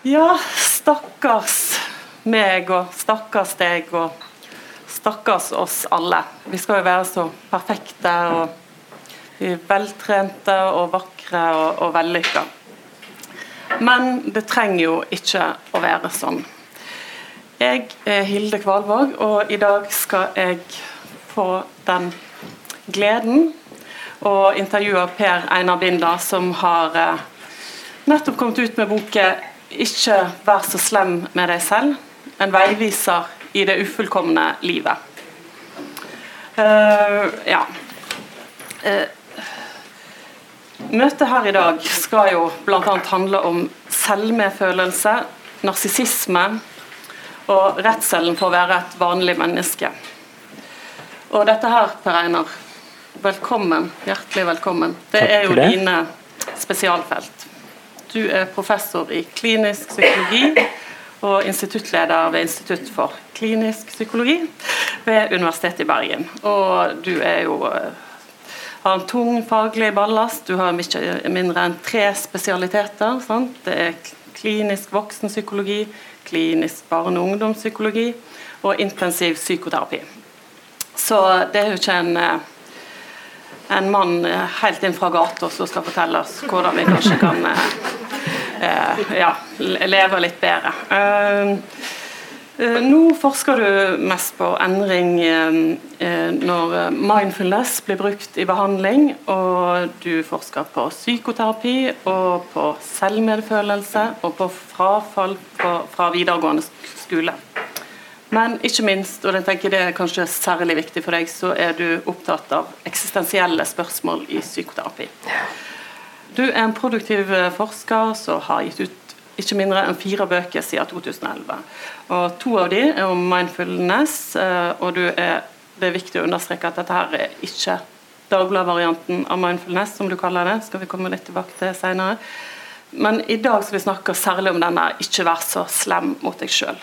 Ja, stakkars meg og stakkars deg og stakkars oss alle. Vi skal jo være så perfekte og veltrente og vakre og, og vellykka. Men det trenger jo ikke å være sånn. Jeg er Hilde Kvalvåg, og i dag skal jeg få den gleden å intervjue Per Einar Binda, som har eh, nettopp kommet ut med boken 'Ikke vær så slem med deg selv'. En veiviser i det ufullkomne livet. Uh, ja. Uh, Møtet her i dag skal jo bl.a. handle om selvmedfølelse, narsissisme og redselen for å være et vanlig menneske. Og dette her, Per Einar, velkommen. Hjertelig velkommen. Det er jo dine spesialfelt. Du er professor i klinisk psykologi og instituttleder ved Institutt for klinisk psykologi ved Universitetet i Bergen. Og du er jo eh, har en tung faglig ballast. Du har mye mindre enn tre spesialiteter. Sant? Det er klinisk voksenpsykologi, klinisk barne- og ungdomspsykologi og intensiv psykoterapi. Så det er jo ikke en, eh, en mann eh, helt inn fra gata som skal fortelle oss hvordan vi kanskje kan eh, ja, leve litt bedre. Eh, nå forsker du mest på endring eh, eh, når mindfulness blir brukt i behandling, og du forsker på psykoterapi og på selvmedfølelse og på frafall fra videregående skole. Men ikke minst, og jeg tenker det er kanskje særlig viktig for deg, så er du opptatt av eksistensielle spørsmål i psykoterapi. Du er en produktiv forsker som har gitt ut ikke mindre enn fire bøker siden 2011. Og To av de er om mindfulness, eh, og er, det er viktig å understreke at dette her er ikke Dagbladet-varianten av mindfulness, som du kaller det. skal vi komme litt tilbake til senere. Men i dag skal vi snakke særlig om denne 'ikke vær så slem mot deg sjøl'.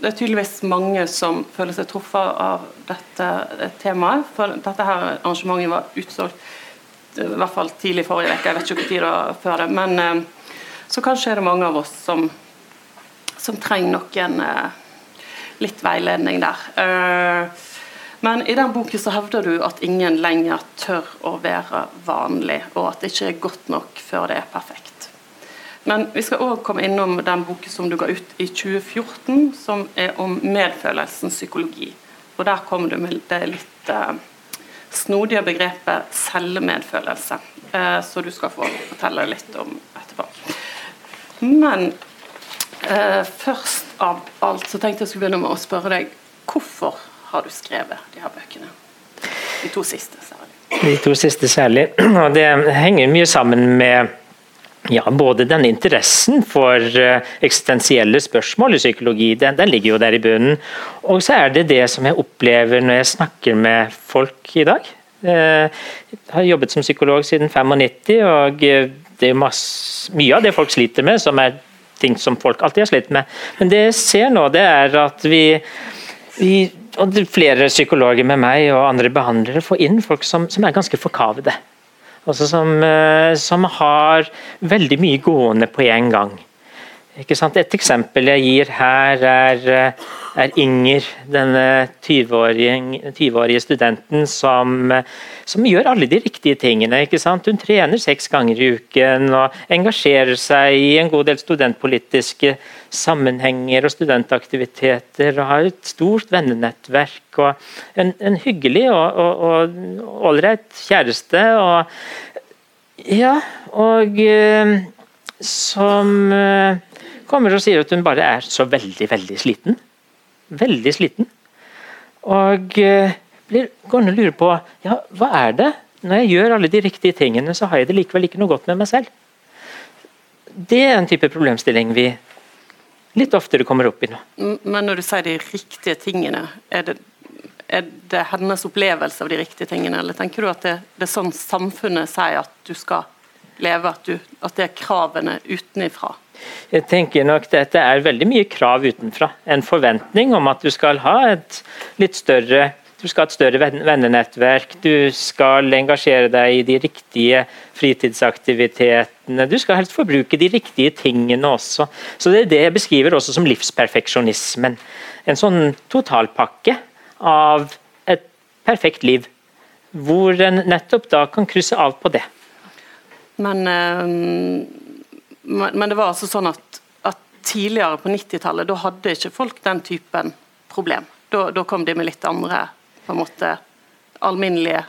Eh, det er tydeligvis mange som føler seg truffet av dette temaet. For dette her arrangementet var utsolgt i hvert fall tidlig forrige uke. Jeg vet ikke hvor tid det var før det. men eh, så kanskje er det mange av oss som, som trenger noen uh, litt veiledning der. Men i den boken så hevder du at ingen lenger tør å være vanlig, og at det ikke er godt nok før det er perfekt. Men vi skal òg komme innom den boken som du ga ut i 2014, som er om medfølelsens psykologi. Og der kom du med det litt uh, snodige begrepet selvmedfølelse, uh, så du skal få fortelle litt om etterpå. Men eh, først av alt så tenkte jeg skulle begynne med å spørre deg hvorfor har du skrevet de her bøkene? De to siste særlig. De to siste særlig. Og det henger mye sammen med ja, både den interessen for uh, eksistensielle spørsmål i psykologi, den, den, ligger jo der i bunnen. Og så er det det som jeg opplever når jeg snakker med folk i dag. Uh, jeg har jobbet som psykolog siden 95, og det er masse, mye av det folk sliter med, som er ting som folk alltid har slitt med. Men det jeg ser nå, det er at vi, vi og flere psykologer med meg og andre behandlere får inn folk som, som er ganske forkavede. Altså som, eh, som, har veldig mye gående på en gang. Et eksempel jeg gir her, er, eh, er Inger, denne 20-årige 20 studenten som, som, gjør alle de riktige tingene. Hun trener seks ganger i uken og engasjerer seg i en god del studentpolitiske sammenhenger og studentaktiviteter. og Har et stort vennenettverk og en, en hyggelig og ålreit kjæreste. Og, ja, og eh, som eh, kommer og sier at hun bare er så veldig, veldig sliten. Veldig sliten. Og eh, blir gående og lurer på ja, hva er det? Når jeg gjør alle de riktige tingene, så har jeg det likevel ikke noe godt med meg selv. Det er en type problemstilling vi litt oftere kommer opp i nå. Men når du sier de riktige tingene, er det, er det hennes opplevelse av de riktige tingene, eller tenker du at det, det er sånn samfunnet sier at du skal leve, at, du, at det er kravene utenifra? Jeg tenker nok dette er veldig mye krav utenfra. En forventning om at du skal ha et litt større Du skal ha et større vennenettverk, du skal engasjere deg i de riktige fritidsaktivitetene. Du skal helst forbruke de riktige tingene også. Så Det er det jeg beskriver også som livsperfeksjonismen. En sånn totalpakke av et perfekt liv. Hvor en nettopp da kan krysse av på det. Men, men det var altså sånn at, at tidligere på 90-tallet, da hadde ikke folk den typen problem. Da, da kom de med litt andre på en måte alminnelige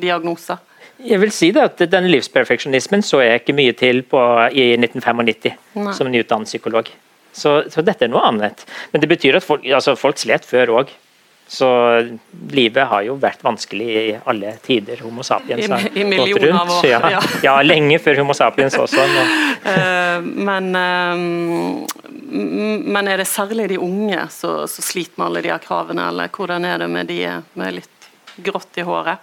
diagnoser. Jeg vil si det at Denne livsperfeksjonismen så jeg ikke mye til på, i 1995 Nei. som nyutdannet psykolog. Så, så, dette er noe annet. Men det betyr at folk, altså folk slet før òg. Så livet har jo vært vanskelig i alle tider. Homo sapiens har I, i gått rundt. År, ja, ja. ja, lenge før Homo sapiens også. Men, men, uh, men er det særlig de unge som sliter med alle de her kravene, eller hvordan er det med de med litt grått i håret?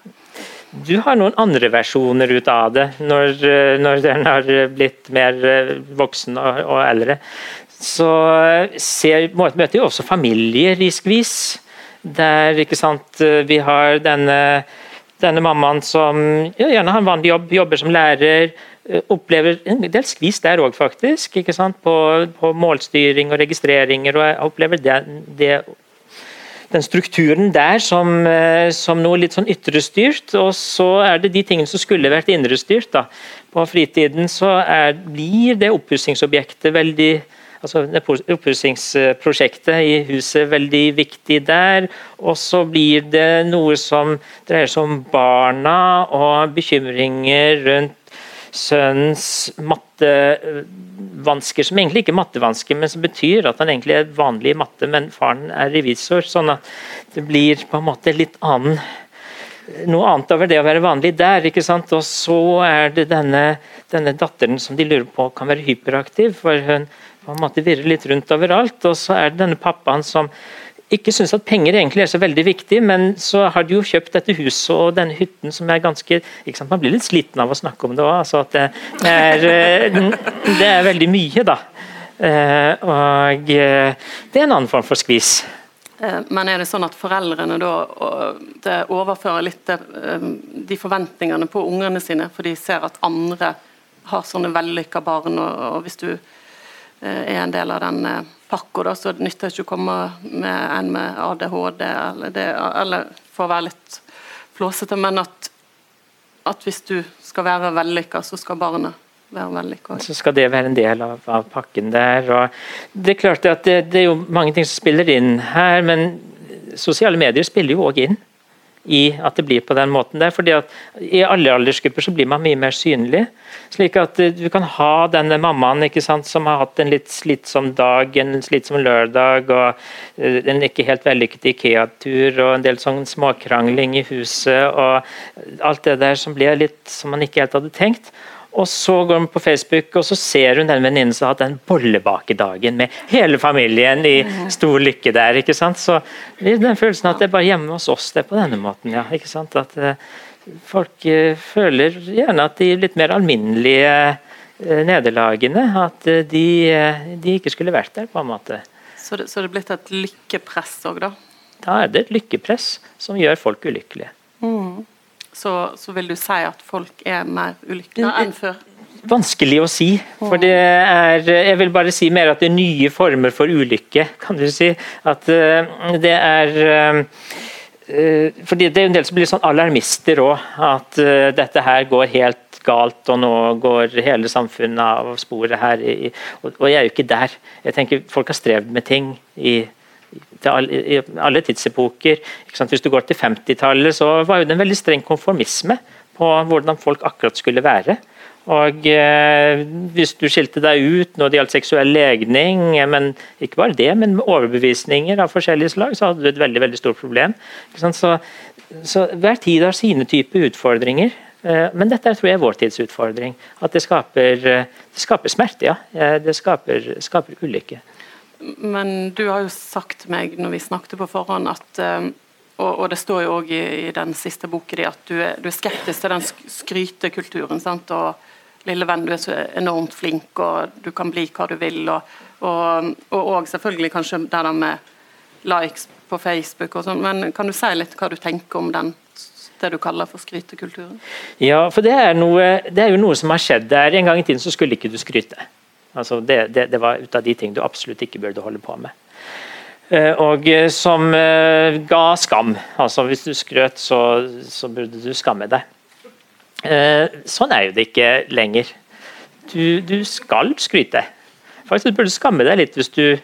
Du har noen andre versjoner ut av det, når, når den har blitt mer voksen og, og eldre. Så ser, møter vi også familier i skvis der sant, vi har denne, denne mammaen som ja, gjerne har en vanlig jobb, jobber som lærer. Opplever en del skvis der òg, faktisk. på, på, målstyring og registreringer. og opplever det, det den strukturen der som, som, noe litt sånn ytrestyrt, og så er det de tingene som skulle vært indrestyrt. På fritiden så er, blir det oppussingsobjektet veldig altså Oppussingsprosjektet i huset veldig viktig der. Og så blir det noe som dreier seg om barna og bekymringer rundt sønnens mattevansker, som egentlig ikke er mattevansker, men som betyr at han egentlig er vanlig i matte, men faren er revisor. Sånn at det blir på en måte litt annen noe annet over det å være vanlig der. ikke sant? Og så er det denne, denne datteren som de lurer på kan være hyperaktiv. for hun på en måte virrer litt rundt overalt. Og så er det denne pappaen som ikke syns at penger egentlig er så veldig viktig, men så har de jo kjøpt dette huset og denne hytten som er ganske ikke sant, Man blir litt sliten av å snakke om det òg. Altså det, er, eh, det er veldig mye, da. Eh, og eh, det er en annen form for skvis. Men er det sånn at foreldrene da overfører litt de forventningene på ungene sine, for de ser at andre har sånne vellykka barn, og hvis du er en del av den pakka, da, så det nytter ikke å komme med en med ADHD eller, det, eller for å være litt flåsete, men at, at hvis du skal være vellykka, så skal barnet være vellykka. Så skal det være en del av, av pakken der. og Det er klart at det, det, er jo mange ting som spiller inn her, men sosiale medier spiller jo òg inn i at det blir på den måten der. fordi at I alle aldersgrupper så blir man mye mer synlig. slik at eh, Du kan ha denne mammaen ikke sant, som har hatt en litt slitsom dag, en slitsom lørdag, og eh, en ikke helt vellykket Ikea-tur og en del sånn småkrangling i huset. og Alt det der som blir litt som man ikke helt hadde tenkt. Og så går hun på Facebook og så ser hun den venninnen som har hatt den bollebakedagen med hele familien i stor lykke der. ikke sant? Så den følelsen at det er bare hjemme hos oss det er på denne måten. ja, ikke sant? At uh, Folk uh, føler gjerne at de litt mer alminnelige uh, nederlagene at de, de, ikke skulle vært der, på en måte. Så det, så det er blitt et lykkepress òg, da? Da er det et lykkepress som gjør folk ulykkelige. Mm så, så, vil du si at folk er mer ulykkelige enn før? Vanskelig å si. for det er, Jeg vil bare si mer at det er nye former for ulykke. kan du si. At uh, det er uh, fordi Det er en del som blir sånn alarmister òg. At dette her går helt galt, og nå går hele samfunnet av sporet her. Og, og jeg er jo ikke der. Jeg tenker Folk har strevd med ting i i alle tidsepoker. Hvis du går til 50-tallet, så var det en veldig streng konformisme på hvordan folk akkurat skulle være. Og eh, Hvis du skilte deg ut når det gjaldt seksuell legning, men ikke bare det, men overbevisninger av forskjellige slag, så hadde du et veldig veldig stort problem. Så, så Hver tid har sine typer utfordringer. Eh, men dette tror jeg er vår tids utfordring. At det skaper, eh, det skaper smerte, ja. Eh, det skaper, skaper ulykke. Men du har jo sagt til meg når vi snakket på forhånd at eh, og, det står jo òg i, i, den siste boken at du er, du er, skeptisk til den skrytekulturen. sant, og Lille venn, du er så enormt flink, og du kan bli hva du vil. Og, og, og selvfølgelig kanskje det der med likes på Facebook og sånn, men kan du si litt hva du tenker om den det du kaller for skrytekulturen? Ja, for det er, noe, det er, jo noe som har skjedd der. En gang i tiden så skulle ikke du skryte. Altså det, det, det var ut av de ting du absolutt ikke burde holde på med. Eh, og eh, som eh, ga skam. Altså Hvis du skrøt, så, så burde du skamme deg. Sånn er jo det ikke lenger. Du, du skal skryte. Faktisk burde du skamme deg litt hvis du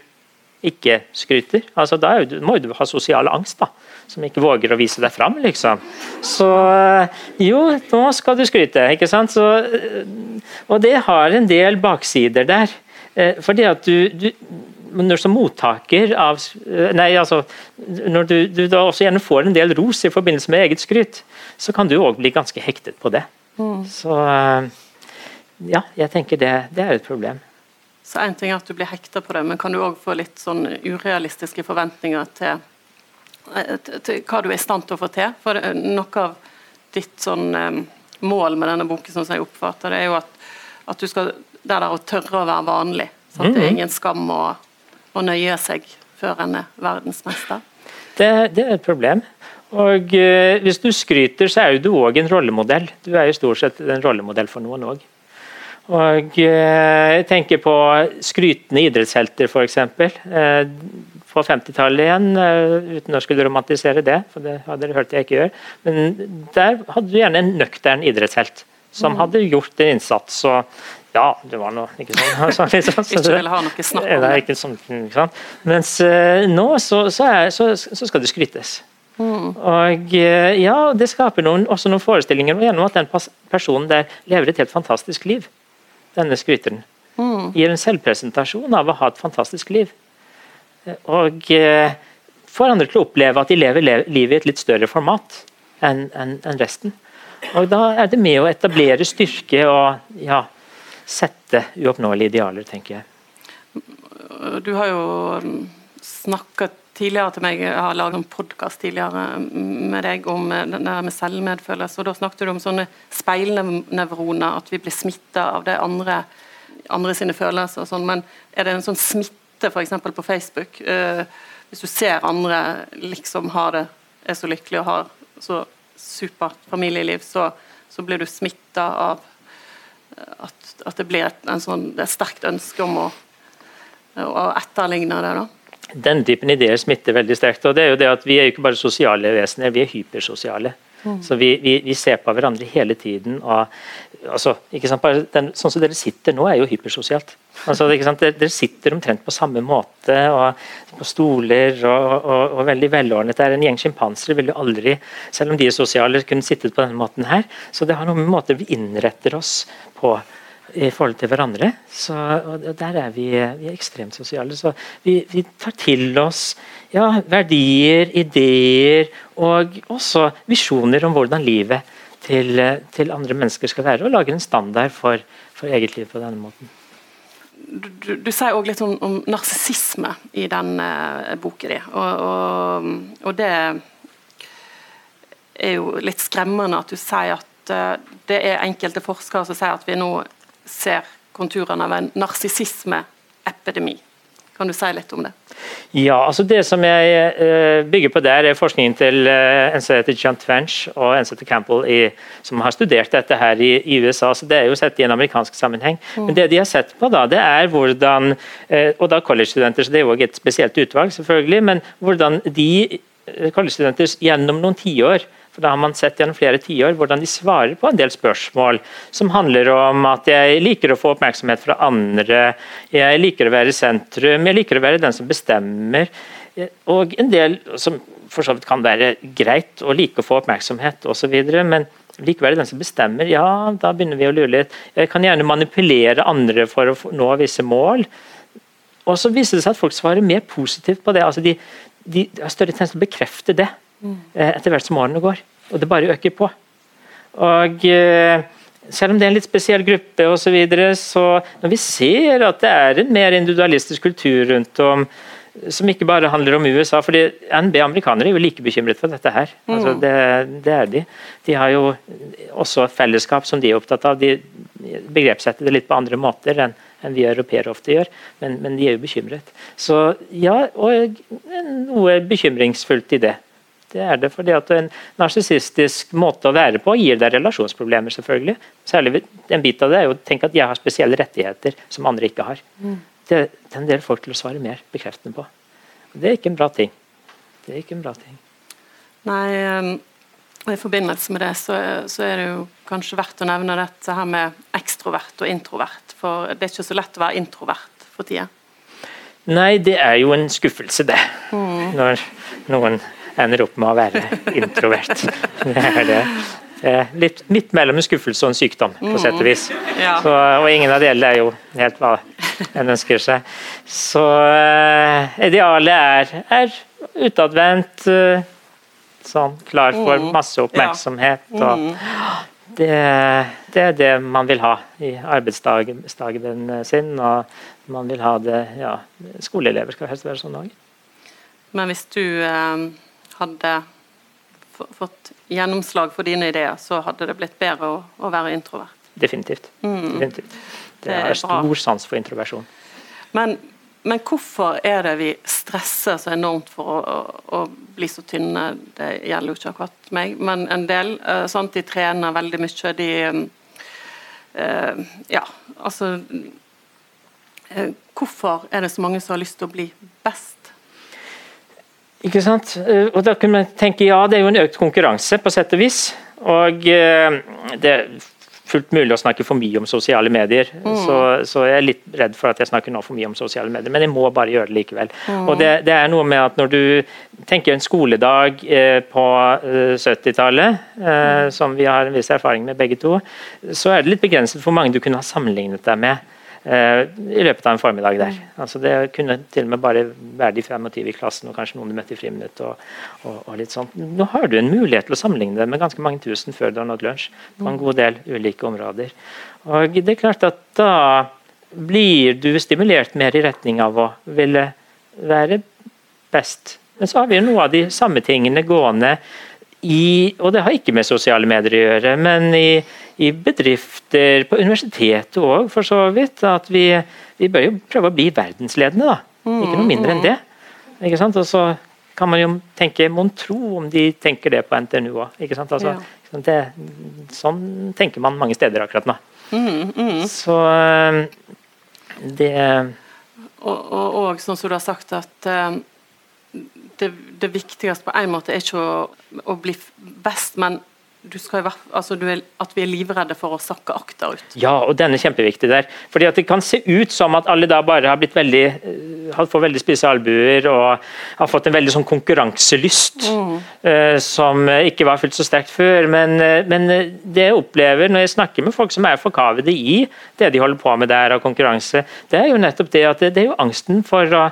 ikke skryter. Altså, da må du ha sosial angst, da, som ikke våger å vise deg fram. Liksom. Så jo, nå skal du skryte. ikke sant? Så, og det har en del baksider der. Fordi at du, du når som mottaker av nei, altså, Når du, du, da også gjerne får en del ros i forbindelse med eget skryt, så kan du òg bli ganske hektet på det. Mm. Så ja, jeg tenker det, det er et problem. Så Én ting er at du blir hekta på det, men kan du òg få litt sånn urealistiske forventninger til, til, til, hva du er i stand til å få til? For Noe av ditt sånn um, mål med denne boken, som jeg oppfatter det, er jo at, at du skal det der å tørre å være vanlig. Sant? Det er mm. ingen skam å å nøye seg før en er verdensmester? Det, det er et problem. Og eh, Hvis du skryter, så er jo du òg en rollemodell. Du er jo stort sett en rollemodell for noen òg. Og uh, Jeg tenker på skrytende idrettshelter, f.eks. Uh, på 50-tallet igjen, uh, uten å skulle romantisere det, for det hadde dere hørt jeg ikke gjør. Men der hadde du gjerne en nøktern idrettshelt som mm. hadde gjort en innsats. og ja, det var noe ikke sånn. Så, liksom, så ville ha noe snakk om det. Ikke sånn, ikke sant? Mens nå så, så, er, så, skal det skrytes. Mm. Og ja, det skaper noen, også noen forestillinger gjennom at den personen der lever et helt fantastisk liv. Denne skryteren. Mm. Gir en selvpresentasjon av å ha et fantastisk liv. Og eh, får andre til å oppleve at de lever livet i et litt større format enn en, en resten. Og da er det med å etablere styrke og ja, sette uoppnåelige idealer, tenker jeg. Du har jo snakket tidligere til meg, jeg har laget en podkast tidligere med deg om det der med selvmedfølelse. og Da snakket du om sånne speilnevroner, at vi blir smitta av det andre, andre sine følelser. og sånn, Men er det en sånn smitte f.eks. på Facebook? Eh, hvis du ser andre liksom har det, er så lykkelig og har så supert familieliv, så, så blir du smitta av at at det blir et, sånn, det et sterkt ønske om å, å etterligne det. da. Den typen ideer smitter veldig sterkt. og det er jo det at Vi er jo ikke bare sosiale vesener, vi er hypersosiale. Mm. Så vi, vi, vi, ser på hverandre hele tiden. og altså, den, Sånn som dere sitter nå, er jo hypersosialt. Altså, dere sitter omtrent på samme måte, og på stoler og, og, og veldig velordnet. Det er En gjeng sjimpanser ville aldri, selv om de er sosiale, kunne sittet på denne måten her. Så det har noe med måter vi innretter oss på i forhold til hverandre. Så, og Der er vi, vi er ekstremt sosiale. Så vi, vi tar til oss ja, verdier, ideer og også visjoner om hvordan livet til, til, andre mennesker skal være. Og lager en standard for, for eget liv på denne måten. Du, du sier òg litt om, om narsissisme i den eh, boka di. Og, og, og, det er jo litt skremmende at du sier at uh, det er enkelte forskere som sier at vi nå ser konturene av en narsissismeepidemi. Kan du si litt om det? Ja, altså Det som jeg uh, bygger på der, er forskningen til uh, en som heter John Twench og en som heter Campbell, i, som har studert dette her i, i, USA. så Det er jo sett i en amerikansk sammenheng. Mm. Men det de har sett på, da, det er hvordan uh, Og da college-studenter, så det er jo et spesielt utvalg, selvfølgelig. Men hvordan de college-studenter gjennom noen tiår for Da har man sett gjennom flere tiår hvordan de svarer på en del spørsmål som handler om at jeg liker å få oppmerksomhet fra andre, jeg liker å være i sentrum, jeg liker å være den som bestemmer. Og en del som for så vidt kan være greit å like å få oppmerksomhet osv., men likevel den som bestemmer, ja, da begynner vi å lure litt. Jeg kan gjerne manipulere andre for å nå visse mål. Og så viser det seg at folk svarer mer positivt på det. altså De, de har større tendens til å bekrefte det. Eh, etter hvert som årene går. Og det bare øker på. Og eh, selv om det er en litt spesiell gruppe osv., så, videre, så når vi ser at det er en mer individualistisk kultur rundt om, som ikke bare handler om USA. fordi NB amerikanere er jo like bekymret for dette her. Altså, mm. det, det, er de. De har jo også fellesskap som de er opptatt av. De begrepssetter det litt på andre måter enn enn vi europeere ofte gjør, men, men, de er jo bekymret. Så ja, og noe bekymringsfullt i det. Det er det fordi at En narsissistisk måte å være på gir deg relasjonsproblemer. selvfølgelig. Særlig En bit av det er jo å tenke at jeg har spesielle rettigheter som andre ikke har. Mm. Det tenderer folk til å svare mer bekreftende på. Det er ikke en bra ting. Det er ikke en bra ting. Nei, og i forbindelse med det så, så, er det jo kanskje verdt å nevne dette her med ekstrovert og introvert. For det er ikke så lett å være introvert for tida. Nei, det er jo en skuffelse, det. Mm. Når noen ender opp med å være introvert. Det er det. Litt midt mellom en skuffelse og en sykdom, på sett og vis. Ja. Så, og ingen av delene er jo helt hva en ønsker seg. Så uh, idealet er, er utadvendt, uh, sånn klar for mm. masse oppmerksomhet. Og mm. det, det, er det man vil ha i arbeidsdagen sin, og man vil ha det ja, Skoleelever skal helst være sånn òg. Men hvis du uh hadde fått gjennomslag for dine ideer, så hadde det blitt bedre å, å være introvert. Definitivt. Mm. Definitivt. Det, det er, er stor sans for introversjon. Men, men, hvorfor er det vi stresser så enormt for å, å, å, bli så tynne? Det gjelder jo ikke akkurat meg, men en del. Uh, sant? De trener veldig mye. De uh, Ja, altså uh, Hvorfor er det så mange som har lyst til å bli best? Ikke sant? Eh, og da kunne man tenke ja, det er jo en økt konkurranse, på sett og vis. Og eh, det er fullt mulig å snakke for mye om sosiale medier. Mm. Så, så, jeg er litt redd for at jeg snakker nå for mye om sosiale medier, men jeg må bare gjøre det likevel. Mm. Og det, det, er noe med at Når du tenker en skoledag eh, på eh, 70-tallet, eh, mm. som vi har en viss erfaring med begge to, så er det litt begrenset hvor mange du kunne ha sammenlignet deg med. Eh, i løpet av en formiddag der. Mm. Altså det kunne til og med bare være de 25 i klassen og kanskje noen du møtte i friminutt. Og, og, og, litt sånt. Nå har du en mulighet til å sammenligne det med ganske mange tusen før du har nådd lunsj. på en mm. god del ulike områder. Og det er klart at da blir du stimulert mer i retning av å ville være best. Men så har vi jo noe av de samme tingene gående i, og det har ikke med sosiale medier å gjøre, men i, i bedrifter, på universitetet òg, for så vidt. At vi, vi, bør jo prøve å bli verdensledende, da. Ikke noe mindre enn det. Ikke sant? Og så kan man jo tenke Mon tro om de tenker det på NTNU òg. Altså, ja. sånn tenker man mange steder akkurat nå. Mm, mm. Så eh, det og, og, og, sånn som du har sagt, at um det, det, viktigste på en måte er ikke å, å bli best, men skal, altså er, at vi er livredde for å sakke akterut. Ja, og den er kjempeviktig der. Fordi at Det kan se ut som at alle da bare har blitt veldig eh, har fått veldig spisse albuer og har fått en veldig sånn konkurranselyst mm. uh, som ikke var fullt så sterkt før. Men, uh, men, det jeg opplever når jeg snakker med folk som er forkavede i det de holder på med der av konkurranse, det er jo nettopp det at det, det er jo angsten for å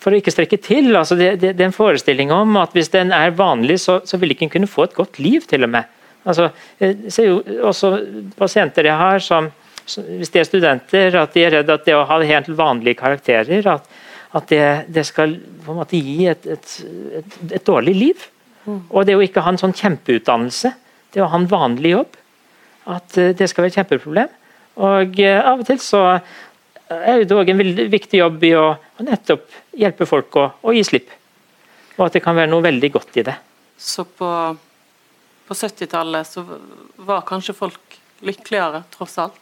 for å ikke strekke til. Altså det, det, det, er en forestilling om at hvis den er vanlig, så, så vil ikke en kunne få et godt liv. til og med. Altså, jeg ser jo også pasienter jeg har som, hvis de er studenter, at de er redd at det å ha helt vanlige karakterer at, at det, det, skal på en måte gi et, et, et, et dårlig liv. Mm. Og det å ikke ha en sånn kjempeutdannelse, det å ha en vanlig jobb, at eh, det skal være et kjempeproblem. Og uh, Av og til så er det òg en veldig viktig jobb i å nettopp hjelpe folk å, å, gi slipp. Og at det kan være noe veldig godt i det. Så på, på 70-tallet så var kanskje folk lykkeligere, tross alt?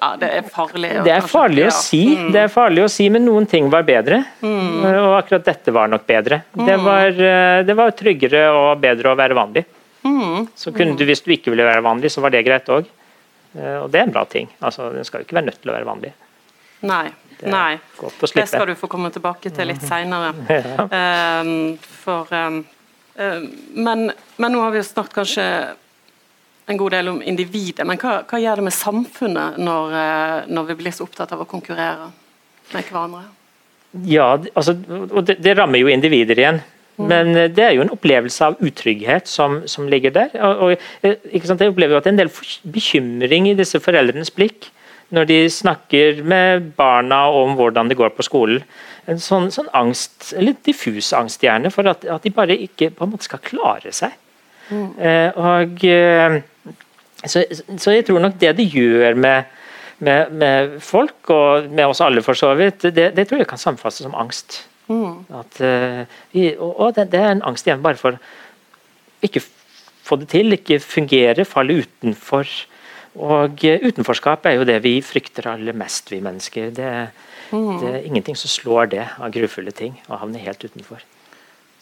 Ja, det er farlig. Det er farlig å si, mm. det er farlig å si, men noen ting var bedre. Mm. Og akkurat dette var nok bedre. Mm. Det, var, eh, det, var, tryggere og bedre å være vanlig. Mm. Så kunne du, Hvis du ikke ville være vanlig, så var det greit òg. Eh, og det er en bra ting. Altså, En skal jo ikke være nødt til å være vanlig. Nei. Det, Nei. det skal du få komme tilbake til litt seinere. ja. um, for um, um, men, men, nå har vi jo snakket kanskje en god del om individet, men hva, hva gjør det med samfunnet når, uh, når, vi blir så opptatt av å konkurrere med hverandre? Ja, altså, og det, det rammer jo individer igjen. Mm. Men eh, det er jo en opplevelse av utrygghet som, som ligger der. Og, og, eh, jeg opplever jo at det er en del bekymring i disse foreldrenes blikk når de snakker med barna om hvordan det går på skolen. En sånn, sånn angst, litt diffus angst gjerne, for at, at, de bare ikke på en måte skal klare seg. Mm. Eh, og, eh, så, så, jeg tror nok det det gjør med med, med, folk, og med oss alle for så vidt, det, det tror jeg kan sammenfattes som angst. Mm. At, uh, og, og det, det, er en angst igjen bare for ikke få det til, ikke fungere, falle utenfor. Og uh, utenforskap er jo det vi frykter aller mest, vi mennesker. Det, mm. det er ingenting som slår det av grufulle ting, å havne helt utenfor.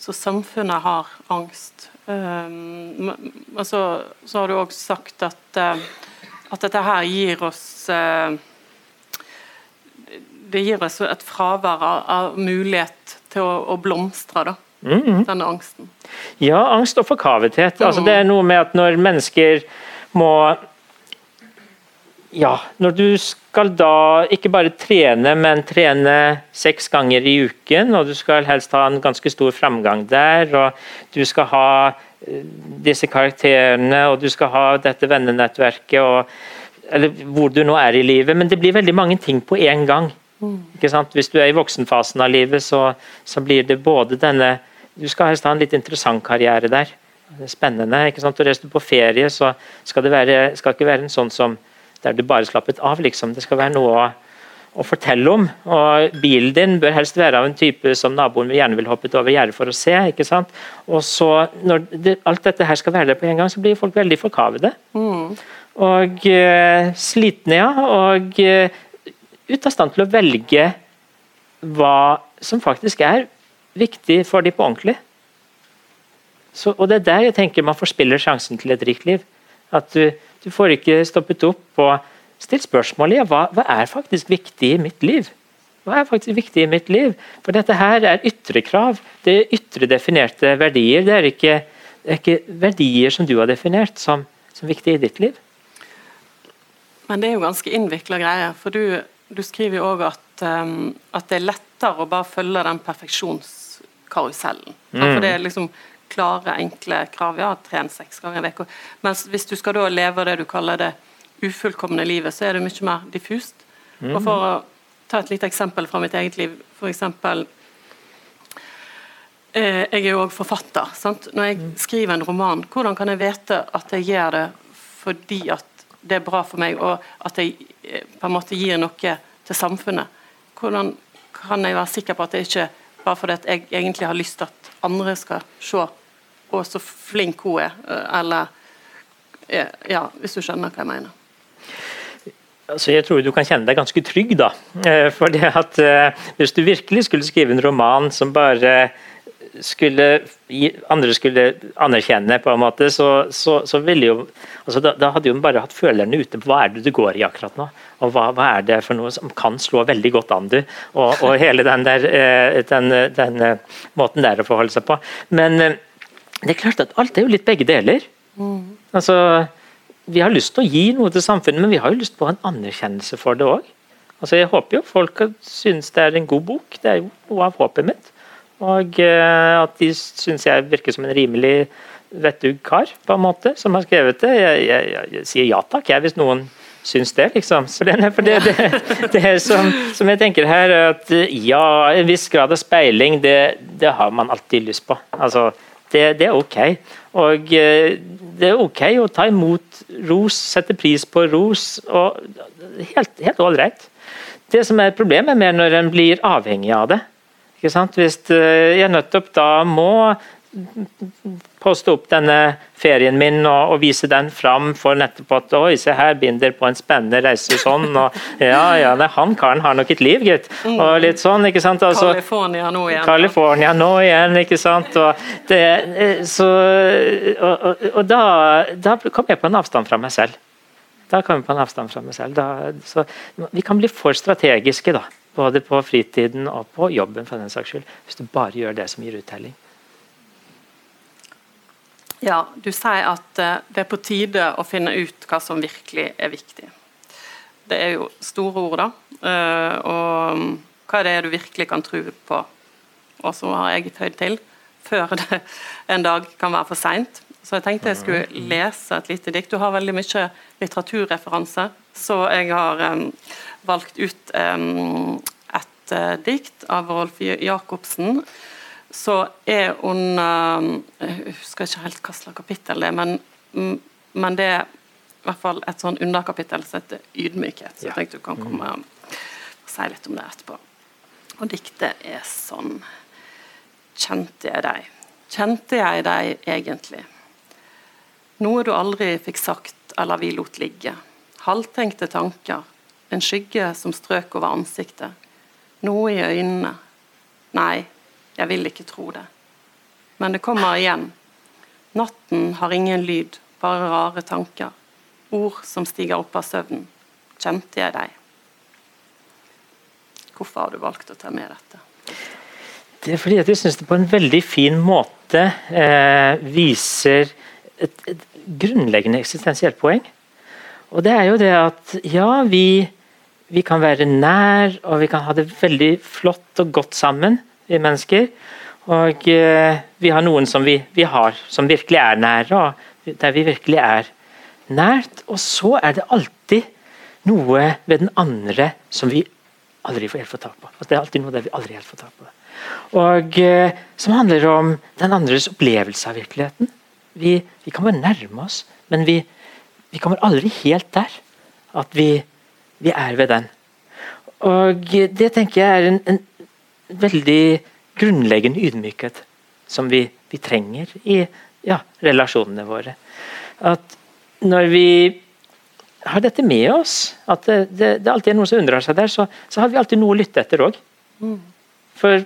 Så samfunnet har angst. Um, altså, så har du òg sagt at, uh, at dette her gir oss uh, Det gir oss et fravær av, av mulighet til å, å blomstre, da. Mm -hmm. Denne angsten. Ja, angst og forkavethet. Mm. Altså, det er noe med at når mennesker må ja, når du skal da ikke bare trene, men trene seks ganger i uken, og du skal helst ha en ganske stor framgang der, og du skal ha eh, disse karakterene, og du skal ha dette vennenettverket, og, eller hvor du nå er i livet, men det blir veldig mange ting på én gang. Mm. Hvis du er i voksenfasen av livet, så, så, blir det både denne Du skal helst ha en litt interessant karriere der. Er spennende. ikke sant? Og Reiser du på ferie, så skal det være, skal ikke være en sånn som der du bare slappet av. liksom. Det skal være noe å, å, fortelle om. og Bilen din bør helst være av en type som naboen gjerne vil hoppet over gjerdet for å se. ikke sant? Og så, Når det, alt dette her skal være der på en gang, så blir folk veldig forkavede. Mm. Og uh, slitne, ja. Og uh, ute av stand til å velge hva som faktisk er viktig for de på ordentlig. Så, og Det er der jeg tenker man forspiller sjansen til et rikt liv. At du du får ikke stoppet opp og stilt spørsmålet hva, hva er faktisk viktig i mitt liv. Hva er faktisk viktig i mitt liv? For dette her er ytre krav. Det er ytre definerte verdier. Det er ikke, det er ikke verdier som du har definert som, som viktige i ditt liv. Men det er jo ganske innvikla greier. For du, du skriver jo òg at, um, at, det er lettere å bare følge den perfeksjonskarusellen. Mm. For det er liksom klare, enkle krav. Ja, tren seks ganger i uka. Mens hvis du skal da leve det du kaller det ufullkomne livet, så er det mye mer diffust. Mm. Og For å ta et lite eksempel fra mitt eget liv. Eksempel, eh, jeg er jo òg forfatter. Sant? Når jeg skriver en roman, hvordan kan jeg vite at jeg gjør det fordi at det er bra for meg, og at jeg eh, på en måte gir noe til samfunnet? Hvordan kan jeg være sikker på at det ikke bare fordi jeg egentlig har lyst til at andre skal se og så flink hun er. Eh, eller eh, Ja, hvis du skjønner hva jeg mener. Altså, jeg tror du kan kjenne deg ganske trygg, da. Eh, for det at Hvis du virkelig skulle skrive en roman som bare skulle andre skulle anerkjenne, på en måte, så, så, så ville jo altså da, da, hadde jo bare hatt følerne ute på hva er det du går i akkurat nå. Og hva, hva er det for noe som kan slå veldig godt an, du. Og, og hele den der den, den, måten der å forholde seg på. Men det er klart at alt er jo litt begge deler. Mm. Altså, vi har lyst til å gi noe til samfunnet, men vi har jo lyst på en anerkjennelse for det òg. Altså, jeg håper jo folk synes det er en god bok. Det er jo noe av håpet mitt. Og uh, at de syns jeg virker som en rimelig vettug kar, på en måte, som har skrevet det. Jeg, jeg, jeg, sier ja takk, jeg, hvis noen syns det, liksom. Så det, for det, det, det som, som, jeg tenker her, at ja, en viss grad av speiling, det, det har man alltid lyst på. Altså, det, det, er ok. Og eh, det er ok å ta imot ros, sette pris på ros. og Helt ålreit. Det som er problemet er når en blir avhengig av det. Hvis eh, jeg nettopp da må poste opp denne ferien min og, og, vise den fram for nettopp at oi, se her, Binder på en spennende reise sånn. og ja, ja, nei, Han karen har nok et liv, gitt. Mm. og litt sånn, ikke sant? Altså, California nå igjen. California nå igjen, ikke sant. og, det, så, og, og, og da, da kom jeg på en avstand fra meg selv. Da kom jeg på en avstand fra meg selv. Da, så Vi kan bli for strategiske, da. Både på fritiden og på jobben, for den saks skyld. Hvis du bare gjør det som gir uttelling. Ja, Du sier at eh, det er på tide å finne ut hva som virkelig er viktig. Det er jo store ord, da. Eh, og mm, hva er det du virkelig kan tro på, og som har jeg tøyd til, før det en dag kan være for seint. Så jeg tenkte jeg skulle lese et lite dikt. Du har veldig mye litteraturreferanse, så jeg har um, valgt ut um, et uh, dikt av Rolf Jacobsen så er hun Jeg husker ikke helt hva slags kapittel det er, men, men det i hvert fall et sånn underkapittel som heter ydmykhet. Så jeg tenkte du kan komme og si litt om det etterpå. Og diktet er sånn Kjente jeg deg? Kjente jeg deg egentlig? Noe du aldri fikk sagt eller vi lot ligge. Halvtenkte tanker. En skygge som strøk over ansiktet. Noe i øynene. Nei, jeg vil ikke tro det. Men det kommer igjen. Natten har ingen lyd, bare rare tanker. Ord som stiger opp av søvnen. Kjente jeg deg? Hvorfor har du valgt å ta med dette? Det er fordi at jeg syns det på en veldig fin måte eh, viser et, et grunnleggende eksistensielt poeng. Og det er jo det at ja, vi, vi kan være nær, og vi kan ha det veldig flott og godt sammen, vi mennesker. Og eh, vi har noen som vi, vi har som virkelig er nære, og der vi virkelig er nært. Og så er det alltid noe ved den andre som vi aldri får helt få tak på. Altså, det er alltid noe der vi aldri helt får tak på. Og eh, Som handler om den andres opplevelse av virkeligheten. Vi, vi kan bare nærme oss, men vi, vi kommer aldri helt der at vi, vi er ved den. Og det tenker jeg er en, en veldig grunnleggende ydmykhet som vi, vi trenger i ja, relasjonene våre. At når vi har dette med oss, at det, det, det alltid er noen som undrer seg der, så, så har vi alltid noe å lytte etter òg. For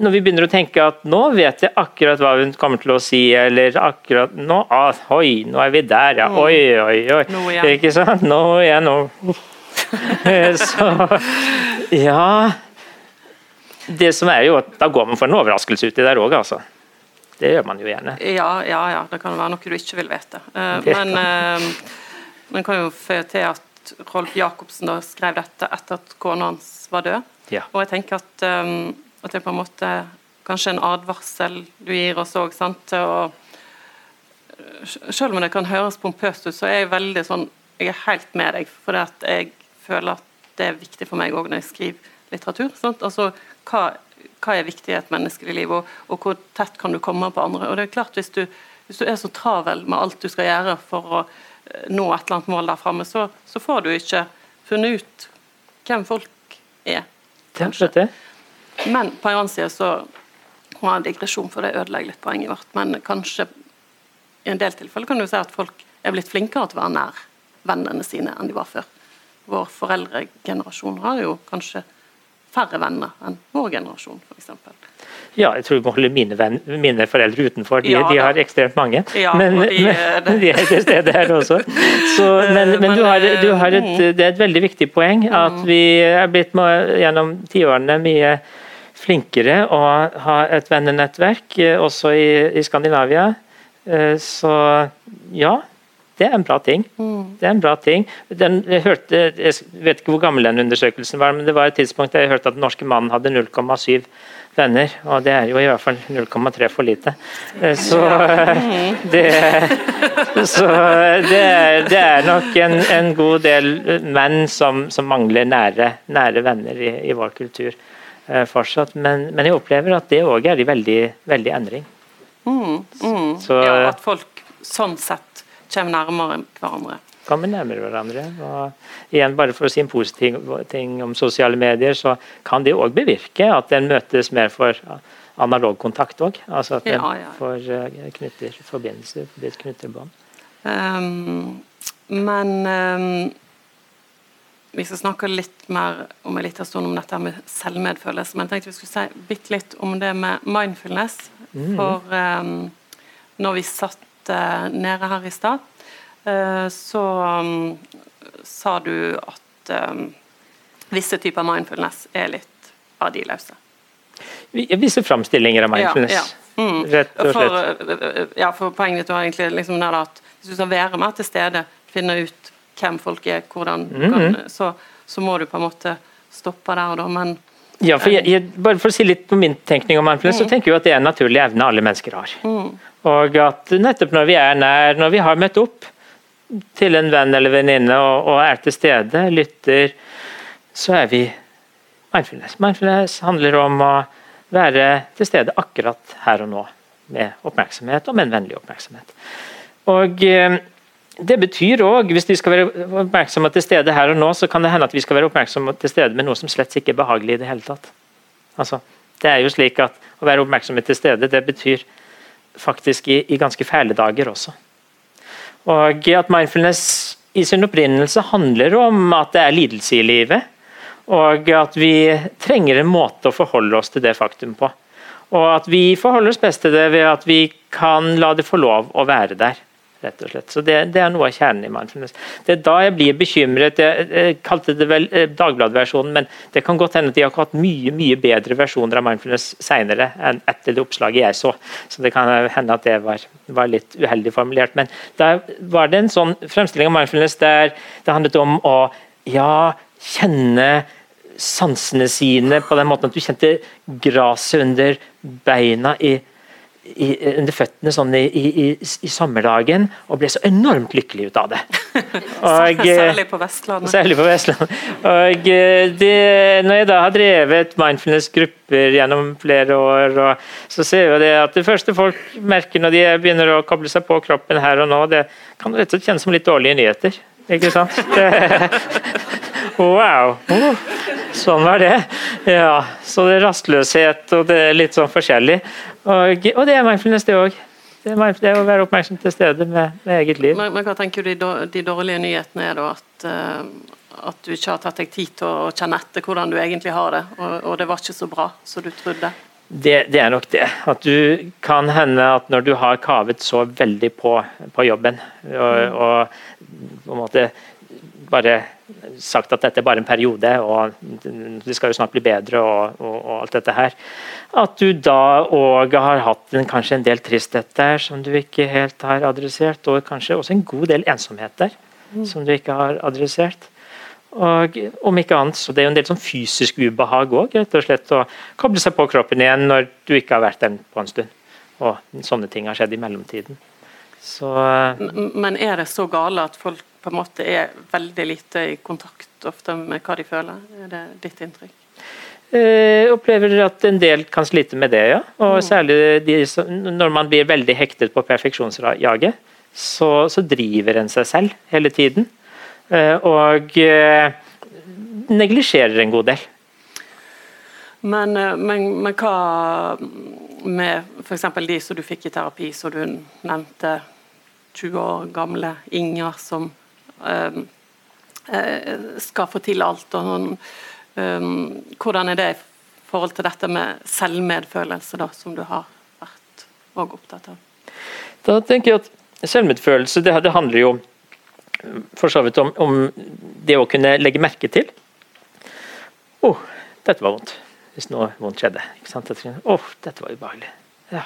når vi begynner å tenke at nå vet jeg akkurat hva hun kommer til å si, eller akkurat nå, ah, Oi, nå er vi der, ja. Oi, oi, oi. Nå er Ikke sant? Nå igjen. Nå. så ja Det som er jo at Da går man for en overraskelse uti der òg, altså. Det gjør man jo gjerne. Ja, ja, ja. Det kan være noe du ikke vil vite. Eh, men eh, man kan jo føye til at Rolf Jacobsen da skrev dette etter at kona hans var død. Ja. Og jeg tenker at, um, at det er på en måte kanskje en advarsel du gir oss òg, å Selv om det kan høres pompøst ut, så er jeg veldig sånn Jeg er helt med deg, for jeg føler at det er viktig for meg òg når jeg skriver litteratur. Sant? Altså, hva, hva er viktig i et menneskelig liv, og, og hvor tett kan du komme på andre? Og det er klart, hvis du, hvis du er så travel med alt du skal gjøre for å eh, nå et eller annet mål der framme, så, så får du ikke funnet ut hvem folk er. Det. Men på en annen side så må jeg en digresjon, for det ødelegger litt poenget vårt. Men kanskje i en del tilfeller kan du si at folk er blitt flinkere til å være nær vennene sine enn de var før. Vår foreldregenerasjon har jo kanskje færre venner enn vår generasjon, f.eks. Ja, jeg tror vi må holde mine, venn, mine foreldre utenfor. De, Ja, de har ekstremt mange. Ja, men, de, men, de er til stede her også. Så, men men du har, du har et, det er et veldig viktig poeng at vi er blitt gjennom tiårene mye flinkere å ha et vennenettverk, eh, også i, i Skandinavia. Eh, Så ja, det er en bra ting. Det er en bra ting. Den, jeg, hørte, jeg vet ikke hvor gammel den undersøkelsen var, men det var et tidspunkt der jeg hørte at den norske mannen hadde 0,7 venner, og det er jo i hvert fall 0,3 for lite. Eh, Så det, så det, det er nok en, en god del menn som, som mangler nære, nære venner i, i vår kultur eh, fortsatt, men, men jeg opplever at det òg er i veldig, veldig endring. Mm, mm. Så- ja, at folk sånn sett kommer nærmere hverandre. kommer nærmere hverandre. Og igjen, bare for å si en positiv ting om sosiale medier, så kan det òg bevirke at en møtes mer for analog kontakt òg. Altså at en Ja, ja. får eh, knytter forbindelser, knytter bånd. Um, men um, vi skal snakke litt mer om en liten stund om dette med selvmedfølelse. Men jeg tenkte vi skulle si litt om det med mindfulness. For um, når vi satt nede her i stad, eh, så um, sa du at um, visse typer mindfulness er litt verdiløse. løse. Visse framstillinger av mindfulness. Ja, ja. Mm. Rett og slett. For, eh, ja, for poenget ditt var egentlig liksom at hvis du skal være mer til stede, finne ut hvem folk er, hvordan mm -hmm. så, så må du på en måte stoppe der og da, men Ja, for jeg, jeg, bare for å si litt på min tenkning om mindfulness, så tenker jeg at det er en naturlig evne alle mennesker har. Og at nettopp når vi er nær, når vi har møtt opp til en venn eller venninne og, og er til stede, lytter, så er vi mindfulness. Mindfulness handler om å være til stede akkurat her og nå, med oppmerksomhet, og med en vennlig oppmerksomhet. Og eh, det betyr òg, hvis vi skal være oppmerksomme til stede her og nå, så kan det hende at vi skal være oppmerksomme til stede med noe som slett ikke er behagelig i det hele tatt. Altså, det er jo slik at Å være oppmerksom til stede, det betyr faktisk i, i ganske fæle dager også. Og at mindfulness i sin opprinnelse handler om at det er lidelse i livet. Og at vi trenger en måte å forholde oss til det faktum på. Og at vi forholder oss best til det ved at vi kan la det få lov å være der rett og slett. Så det, det, er noe av kjernen i mindfulness. Det er da jeg blir bekymret. Jeg, jeg kalte det vel eh, Dagbladet-versjonen, men det kan godt hende at de har hatt mye mye bedre versjoner av mindfulness senere enn etter det oppslaget jeg så. Så det kan hende at det var, var litt uheldig formulert. Men da var det en sånn fremstilling av mindfulness der det handlet om å ja, kjenne sansene sine på den måten at du kjente gresset under beina i i, under føttene sånn i, i, i, sommerdagen og ble så enormt lykkelig ut av det. Og, særlig på Vestlandet. Særlig på Vestlandet. Og eh, det, når jeg da har drevet mindfulness-grupper gjennom flere år, så ser jeg det at det første folk merker når de begynner å koble seg på kroppen her og nå, det kan rett og slett kjennes som litt dårlige nyheter. Ikke sant? wow! Oh, sånn var det. Ja, så det er rastløshet og det er litt sånn forskjellig. Og, og det er mindfulness, det òg. Det, det er å være oppmerksom til stede med, med eget liv. Men, men, hva tenker du de, dårlige nyhetene er da? At, uh, at, du ikke har tatt deg tid til å kjenne etter hvordan du egentlig har det, og, og det var ikke så bra som du trodde? Det, det, er nok det. At du kan hende at når du har kavet så veldig på, på jobben, og, mm. og på en måte bare sagt at dette er bare en periode, og det skal jo snart bli bedre, og, og, og alt dette her. At du da òg har hatt en, kanskje en del tristhet der som du ikke helt har adressert, og kanskje også en god del ensomhet der mm. som du ikke har adressert. Og om ikke annet, så Det er jo en del sånn fysisk ubehag òg, rett og slett. Å koble seg på kroppen igjen når du ikke har vært der på en stund. Og sånne ting har skjedd i mellomtiden. Så, Men er det så gale at folk på en måte er veldig lite i kontakt ofte med hva de føler. Er det ditt inntrykk? Eh, opplever at en del kan slite med det, ja. Og mm. særlig de, når man blir veldig hektet på perfeksjonsjaget, så, så driver en seg selv hele tiden. Eh, og eh, neglisjerer en god del. Men, men, men hva med f.eks. de som du fikk i terapi, som du nevnte, 20 år gamle Inger som eh, skal få til alt. og. Ehm, hvordan er det i forhold til dette med selvmedfølelse, da, som du har vært opptatt av? Da tenker jeg at Selvmedfølelse det, det handler jo for så vidt om, om, det å kunne legge merke til. Å, oh, dette var vondt. Hvis noe vondt skjedde. Å, oh, dette var ubehagelig. Ja.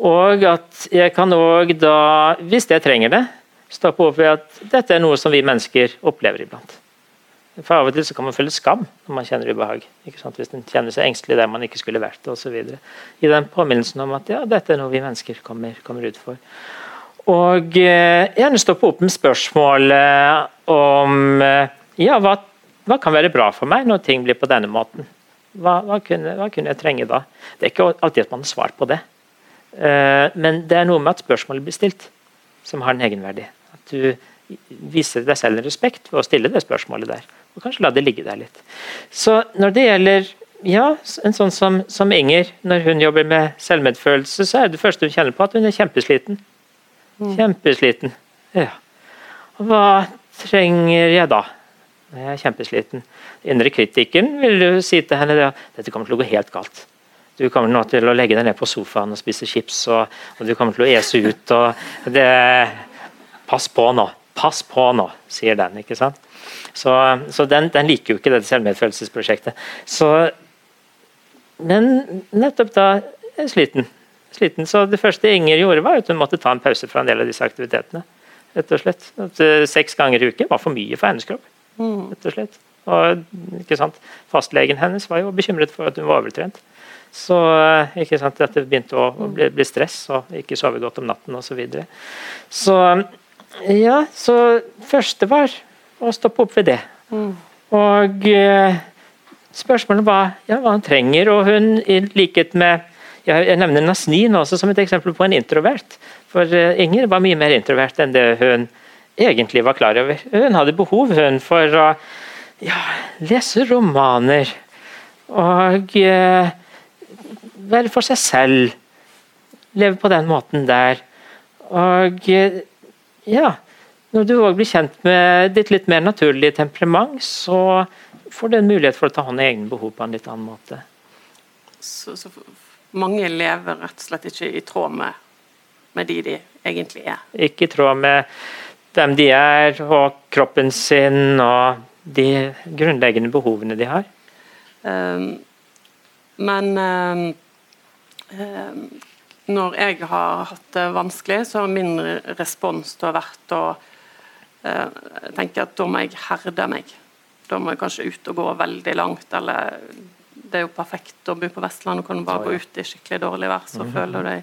Og at jeg kan òg da, hvis jeg trenger det, stoppe opp ved at dette er noe som vi mennesker opplever iblant. For Av og til så kan man føle skam når man kjenner ubehag. Hvis man kjenner seg engstelig der man ikke skulle vært osv. I den påminnelsen om at ja, dette er noe vi mennesker kommer, kommer ut for. Og eh, gjerne stoppe opp med spørsmål om eh, ja, hva, hva, kan være bra for meg når ting blir på denne måten? Hva, hva, kunne, hva kunne, jeg trenge da? Det er ikke alltid at man har svar på det. Eh, men det er noe med at spørsmålet blir stilt, som har en egenverdi At du viser deg selv en respekt ved å stille det spørsmålet der. Og kanskje la det ligge der litt. Så når det gjelder ja, en sånn som, som Inger, når hun jobber med selvmedfølelse, så er det første hun kjenner på at hun er kjempesliten. Mm. Kjempesliten. Ja. Og hva trenger jeg da? Jeg er kjempesliten. Indre kritikeren vil jo si til henne at dette kommer til å gå helt galt. Du kommer nå til å legge deg ned på sofaen og spise chips, og, og du kommer til å ese ut. og det Pass på nå, pass på nå, sier den. ikke sant? Så, så den, den, liker jo ikke dette selvmedfølelsesprosjektet. Så, men nettopp da er sliten. sliten. Så det første Inger gjorde, var at hun måtte ta en pause fra en del av disse aktivitetene. rett og slett. At, uh, seks ganger i uken var for mye for hennes kropp. Mm. rett og slett. Og, ikke sant? Fastlegen hennes var jo bekymret for at hun var overtrent. Så uh, ikke sant? dette begynte å, bli, bli, stress og ikke sove godt om natten osv. Så, videre. så ja, så første var å stoppe opp ved det. Mm. Og eh, spørsmålet var ja, hva han trenger, og hun i likhet med Jeg nevner Nasnin også som et eksempel på en introvert. For Inger var mye mer introvert enn det hun egentlig var klar over. Hun hadde behov hun, for å ja, lese romaner og eh, være for seg selv. Leve på den måten der. Og eh, ja Når du òg blir kjent med ditt litt mer naturlige temperament, så får du en mulighet for å ta hånd i egne behov på en litt annen måte. Så, så mange lever rett og slett ikke i tråd med, med de de egentlig er? Ikke i tråd med hvem de er, og kroppen sin, og de grunnleggende behovene de har. Um, men um, um, når jeg har hatt det vanskelig, så har min respons da vært å uh, tenke at da må jeg herde meg. Da må jeg kanskje ut og gå veldig langt, eller det er jo perfekt å bo på Vestlandet, og kan bare gå ut i skikkelig dårlig vær, så mm -hmm. føler du deg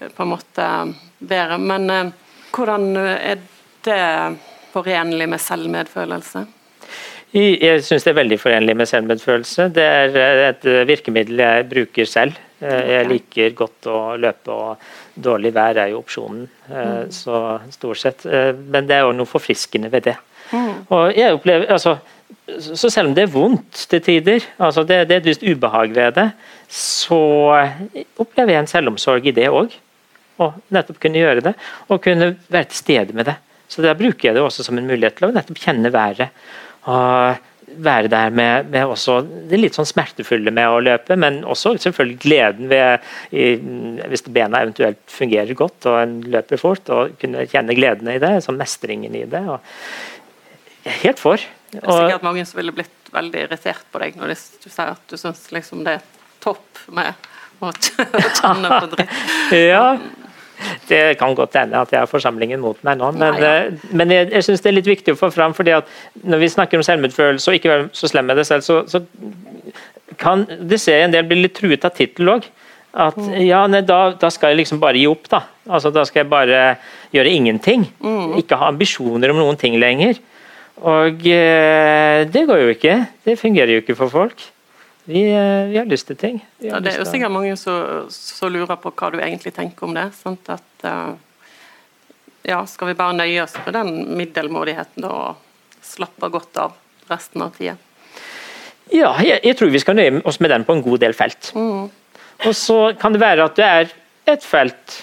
eh, på en måte bedre. Men hvordan er det forenlig med selvmedfølelse? Jeg syns det er veldig forenlig med selvmedfølelse. Det er eh, et virkemiddel jeg bruker selv. Jeg liker godt å løpe, og dårlig vær er jo opsjonen. Mm. Så stort sett. Men det er jo noe forfriskende ved det. Mm. Og jeg opplever, altså, så selv om det er vondt til tider, altså det, det er et visst ubehag ved det, så opplever jeg en selvomsorg i det òg. Og nettopp kunne gjøre det, og kunne være til stede med det. Så Da bruker jeg det også som en mulighet til å nettopp kjenne været. og være der med, med også det litt sånn smertefulle med å løpe, men også selvfølgelig gleden ved i, hvis bena eventuelt fungerer godt og en løper fort, og kunne kjenne gledene i det, som mestringen i det. og Helt for. Det er sikkert mange som ville blitt veldig irritert på deg når du sier at du syns liksom det er topp med å kjenne på dritt. ja, det kan godt hende at jeg har forsamlingen mot meg nå, men, ja, ja. Eh, men jeg, jeg syns det er litt viktig å få fram. fordi at Når vi snakker om selvmedfølelse og ikke være så slem med det selv, så, så kan det se en del bli litt truet av tittel òg. At mm. ja, nei, da, da, skal jeg liksom bare gi opp, da. Altså, da skal jeg bare gjøre ingenting. Mm. Ikke ha ambisjoner om noen ting lenger. Og eh, det går jo ikke. Det fungerer jo ikke for folk. Vi, eh, vi har lyst til ting. Ja, det er jo sikkert mange som lurer på hva du egentlig tenker om det. Sant? At, uh, ja, skal vi bare nøye oss med den middelmådigheten og slappe godt av resten av tida? Ja, jeg, jeg, tror vi skal nøye oss med den på en god del felt. Mm. Og så kan det være at det er et felt,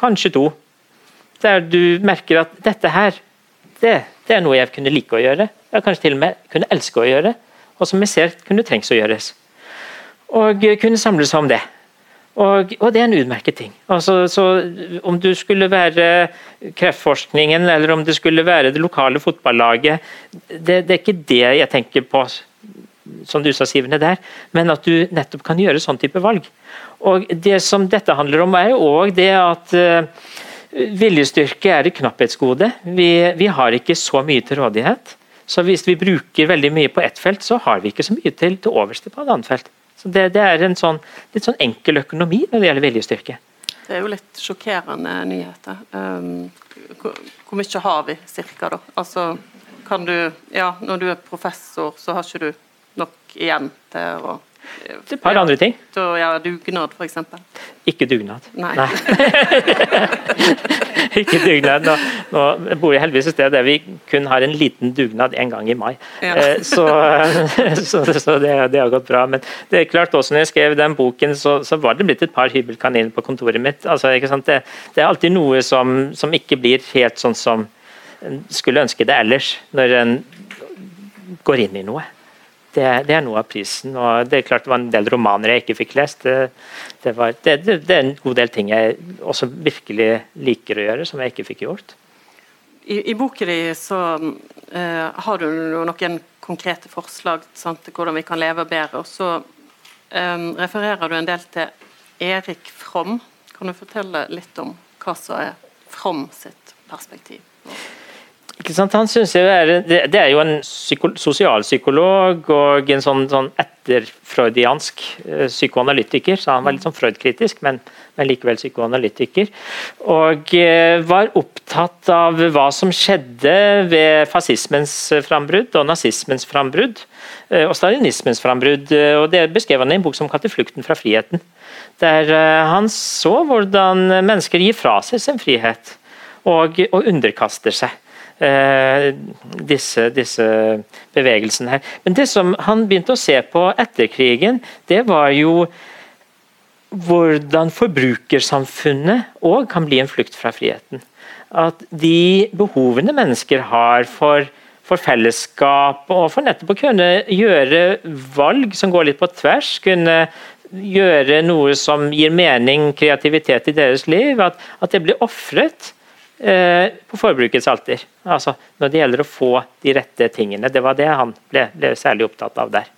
kanskje to, der du merker at dette her, det det er noe jeg kunne like å gjøre. Jeg kanskje til og med kunne elske å gjøre. Og som jeg ser kunne trengs å gjøres. Og kunne samles om det. Og, og, det er en utmerket ting. Altså, så Om du skulle være kreftforskningen eller om det skulle være det lokale fotballaget, det, det er ikke det jeg tenker på som du sa Sivene der, men at du nettopp kan gjøre sånn type valg. Og Det som dette handler om, er jo òg det at uh, Viljestyrke er et knapphetsgode. Vi, vi, har ikke så mye til rådighet. Så hvis vi bruker veldig mye på ett felt, så har vi ikke så mye til, til overste på et annet felt. Så det, det er en sånn, litt sånn enkel økonomi når det gjelder viljestyrke. Det er jo litt sjokkerende nyheter. Um, hvor, hvor, mye har vi cirka, da? Altså, kan du Ja, når du er professor, så har ikke du nok igjen til å et par andre ting. Til å gjøre dugnad, f.eks. Ikke dugnad. Nei. Nei. ikke dugnad. Nå, nå, bor jeg heldigvis et sted der vi kun har en liten dugnad en gang i mai. Ja. Eh, så, så, så det, det, har gått bra. Men det er klart også når jeg skrev den boken, så, så var det blitt et par hybelkaniner på kontoret mitt. Altså, det, det, er alltid noe som, som ikke blir helt sånn som en skulle ønske det ellers, når en går inn i noe det, det, er noe av prisen. og Det er klart det var en del romaner jeg ikke fikk lest. Det, det, var, det, er en god del ting jeg også virkelig liker å gjøre, som jeg ikke fikk gjort. I, i boken din så uh, har du noen konkrete forslag sant, til hvordan vi kan leve bedre. og Så um, refererer du en del til Erik From. Kan du fortelle litt om hva som er From sitt perspektiv? Han synes jo er, det, er jo en psyko, sosialpsykolog og en sånn, sånn etterfreudiansk uh, psykoanalytiker, så han var litt sånn Freud-kritisk, men, men, likevel psykoanalytiker. Og uh, var opptatt av hva som skjedde ved fascismens frambrudd og nazismens frambrudd. Og stalinismens frambrudd. og Det beskrev han i en bok som kalte 'Flukten fra friheten'. Der han så hvordan mennesker gir fra seg sin frihet og, og underkaster seg. Eh, disse, disse, bevegelsene her. Men det som han begynte å se på etter krigen, det var jo hvordan forbrukersamfunnet òg kan bli en flukt fra friheten. At de behovene mennesker har for, for fellesskap og for nettopp å kunne gjøre valg som går litt på tvers, kunne gjøre noe som gir mening, kreativitet i deres liv, at, at det blir ofret på forbrukets alter. Altså når det gjelder å få de rette tingene. Det var det han ble, ble særlig opptatt av der.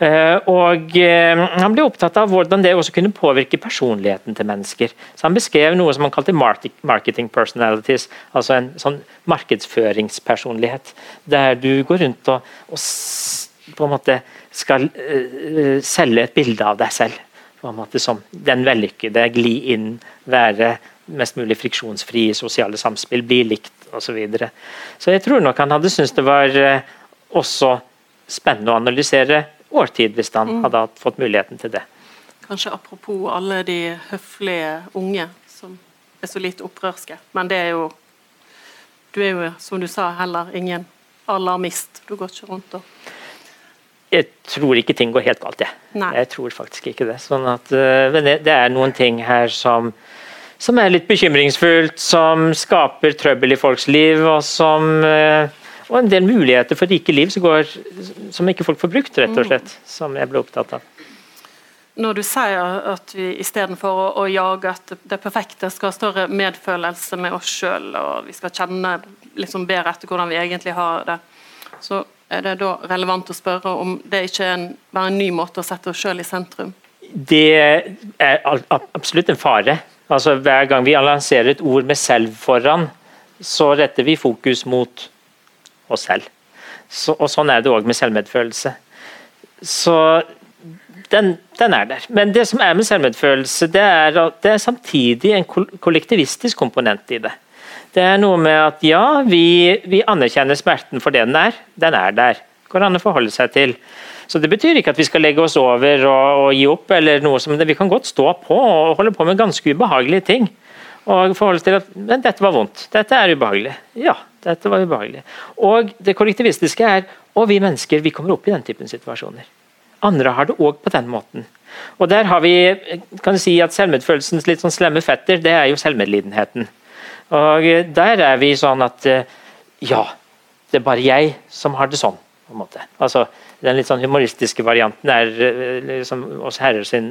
Uh, og uh, Han ble opptatt av hvordan det også kunne påvirke personligheten til mennesker. Så Han beskrev noe som han kalte marketing personalities, altså en sånn markedsføringspersonlighet. Der du går rundt og, og på en måte skal uh, selge et bilde av deg selv. på en måte Som den vellykkede, gli inn, være mest mulig friksjonsfri i sosiale samspill, bli likt osv. Så, videre. så jeg tror nok han hadde syntes det var eh, også spennende å analysere årtid, hvis han mm. hadde fått muligheten til det. Kanskje apropos alle de høflige unge som er så litt opprørske, men det er jo Du er jo, som du sa, heller ingen alarmist. Du går ikke rundt og jeg tror ikke ting går helt galt, jeg. Nei. Jeg tror faktisk ikke det. Sånn at, uh, men det, det, er noen ting her som som er litt bekymringsfullt, som skaper trøbbel i folks liv, og, som, eh, og en del muligheter for rike liv som, går, som ikke folk får brukt, rett og slett. Som jeg ble opptatt av. Når du sier at vi istedenfor å, å jage at det perfekte skal ha større medfølelse med oss sjøl, og vi skal kjenne liksom bedre etter hvordan vi egentlig har det, så er det da relevant å spørre om det ikke er en, bare en ny måte å sette oss sjøl i sentrum? Det er absolutt en fare. Altså Hver gang vi lanserer et ord med 'selv' foran, så retter vi fokus mot oss selv. Så, og Sånn er det òg med selvmedfølelse. Så den, den, er der. Men det som er med selvmedfølelse, det er det er samtidig en kollektivistisk komponent i det. Det er noe med at ja, vi, vi anerkjenner smerten for det den er. Den er der. Går an å forholde seg til. Så Det betyr ikke at vi skal legge oss over og, og gi opp, eller noe som. Vi kan godt stå på og holde på med ganske ubehagelige ting. Og forholde til at men dette var vondt, dette er ubehagelig. Ja, dette var ubehagelig. Og det kollektivistiske er og vi mennesker vi kommer opp i den typen situasjoner. Andre har det òg på den måten. Og der har vi kan du si at Selvmedfølelsens litt sånn slemme fetter, det er jo selvmedlidenheten. Og Der er vi sånn at ja, det er bare jeg som har det sånn. På en måte. Altså, den litt sånn humoristiske varianten er eh, liksom oss herres eh,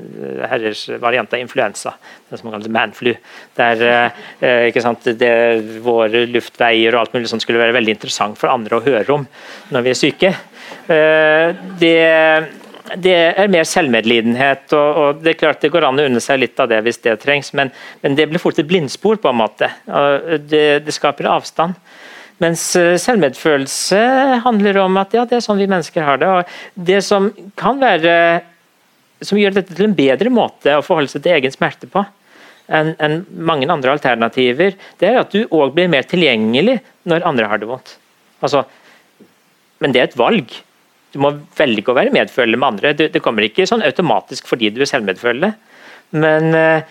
herrers variant av influensa, den som kalles manflu. Der eh, ikke sant, det, våre luftveier og alt mulig sånt skulle være veldig interessant for andre å høre om når vi er syke. Det, det er mer selvmedlidenhet, og, og, det er klart det går an å unne seg litt av det hvis det trengs, men, men det blir fort et blindspor på en måte. Det, det skaper avstand. Mens eh, selvmedfølelse handler om at ja, det er sånn vi mennesker har det. og Det som kan være som gjør dette til en bedre måte å forholde seg til egen smerte på enn en mange andre alternativer, det er at du òg blir mer tilgjengelig når andre har det vondt. Altså, men det er et valg. Du må velge å være medfølende med andre. Det, det kommer ikke sånn automatisk fordi du er selvmedfølende. Men eh,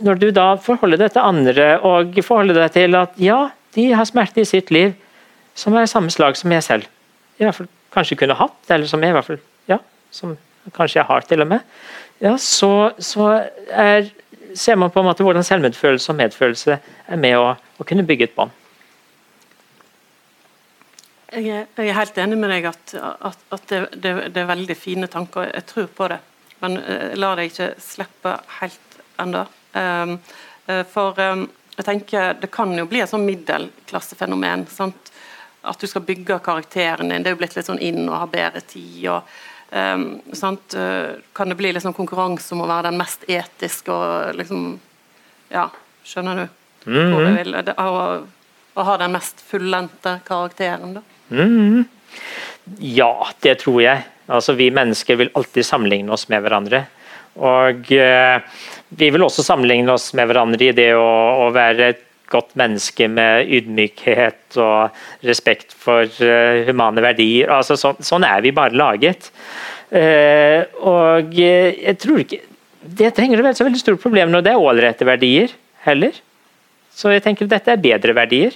når du da forholder deg til andre og forholder deg til at ja, de har smerte i sitt liv som er samme slag som jeg selv i hvert fall kanskje kunne hatt, eller som jeg i hvert fall ja, som kanskje jeg har til og med, ja, så, så er, ser man på en måte hvordan selvmedfølelse og medfølelse er med å, å kunne bygge et bånd. Jeg, jeg er, helt enig med deg at, at, at det, det, det, er veldig fine tanker. Jeg tror på det. Men uh, la deg ikke slippe helt ennå. Um, uh, for um, jeg tenker Det kan jo bli et sånn middelklassefenomen. Sant? At du skal bygge karakteren din. Det er jo blitt litt sånn inn og ha bedre tid. og um? Kan det bli liksom konkurranse om å være den mest etiske og liksom Ja, skjønner du? Mm -hmm. Det, å, å ha den mest fullendte karakteren, da? Mm. Ja, det tror jeg. Altså, vi mennesker vil alltid sammenligne oss med hverandre. Og eh, vi vil også sammenligne oss med hverandre i det å, å være et godt menneske med ydmykhet og respekt for uh, humane verdier. Altså, så, sånn er vi bare laget. Uh, og jeg tror ikke Det trenger å være så veldig stort problem når det er ålreite verdier heller. Så jeg tenker at dette er bedre verdier.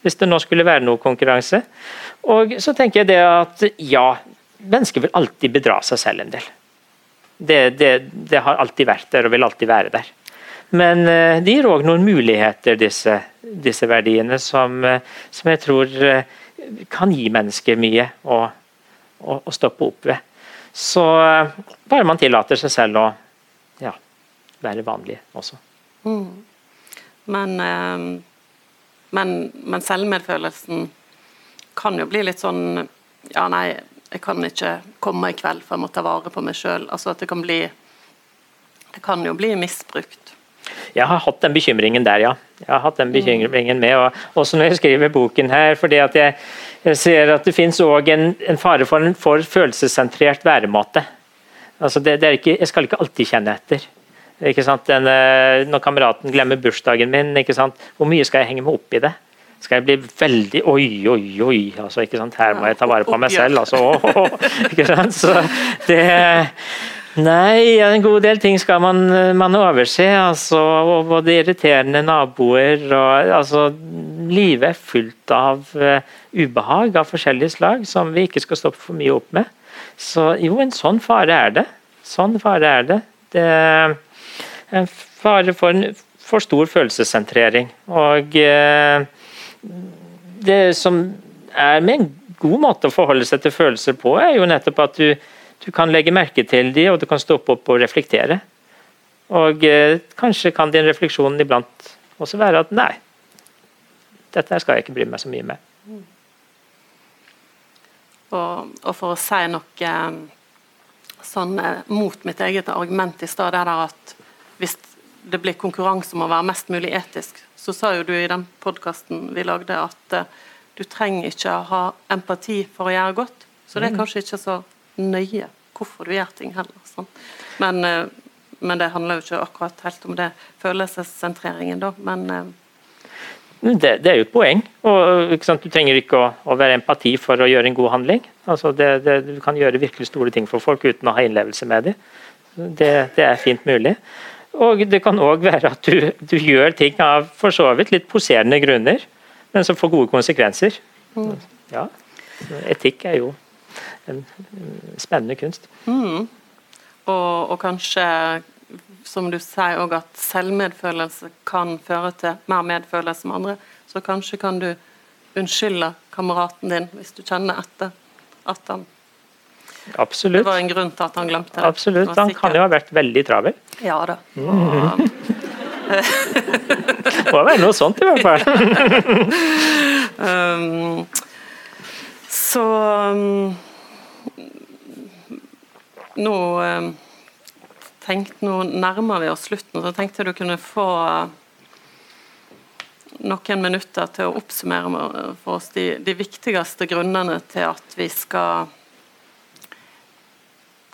Hvis det nå skulle være noe konkurranse. Og så tenker jeg det at ja, mennesker vil alltid bedra seg selv en del. Det, det, det har alltid vært der og vil alltid være der. Men uh, det gir òg noen muligheter, disse, disse verdiene, som, uh, som, jeg tror uh, kan gi mennesker mye å, å, å stoppe opp ved. Så bare man tillater seg selv å ja, være vanlig også. Mm. Men, men, men, selvmedfølelsen kan jo bli litt sånn Ja, nei, jeg kan ikke komme i kveld, for jeg må ta vare på meg sjøl. Altså det kan Det kan jo bli misbrukt. Jeg har hatt den bekymringen der, ja. Jeg har hatt den bekymringen med, og Også når jeg skriver boken her. fordi at jeg, jeg ser at det finnes òg en, en, fare for en for følelsessentrert væremåte. Altså det, det ikke, jeg skal ikke alltid kjenne etter. Den, eh, når kameraten glemmer bursdagen min, hvor mye skal jeg henge meg opp i det? Skal jeg bli veldig Oi, oi, oi. Altså, ikke sant? Her må jeg ta vare på meg selv. Altså, oh, oh, Så det Nei, en god del ting skal man, man overse. Altså, og både irriterende naboer og altså, Livet er fullt av uh, ubehag av forskjellige slag som vi ikke skal stoppe for mye opp med. Så jo, en sånn fare er det. Sånn fare er det. Det en fare for en for stor følelsessentrering. Og uh, det som er med en god måte å forholde seg til følelser på, er jo nettopp at du du kan legge merke til de, og du kan stoppe opp og reflektere. Og eh, kanskje kan din refleksjon iblant også være at nei, dette skal jeg ikke bry meg så mye med. Og, og for å si noe eh, sånn eh, mot mitt eget argument i stad, er at hvis det blir konkurranse om å være mest mulig etisk, så sa jo du i den podkasten vi lagde at uh, du trenger ikke å ha empati for å gjøre godt. Så det er mm. kanskje ikke så nøye hvorfor du gjør ting heller. Sånn. Men, eh, men, det handler jo ikke akkurat helt om det følelsessentreringen, da. Men eh, det, det, er jo et poeng. Og, Du trenger ikke å, å, være empati for å gjøre en god handling. Altså det, det, du kan gjøre virkelig store ting for folk uten å ha innlevelse med dem. Det, det er fint mulig. Og det kan òg være at du, du, gjør ting av for så vidt litt poserende grunner, men som får gode konsekvenser. Mm. Ja, Etikk er jo en spennende kunst. Mm. Og, og, kanskje, som du sier òg, at selvmedfølelse kan føre til mer medfølelse med andre. Så kanskje kan du unnskylde kameraten din hvis du kjenner etter at han Absolutt. Det var en grunn til at han glemte det. Absolutt. Han kan jo ha vært veldig travel. Ja da. Det må være noe sånt, i hvert fall. um, så um, nå eh, tenkte Nå nærmer vi oss slutten, så tenkte jeg du kunne få noen minutter til å oppsummere for oss de, de viktigste grunnene til at vi skal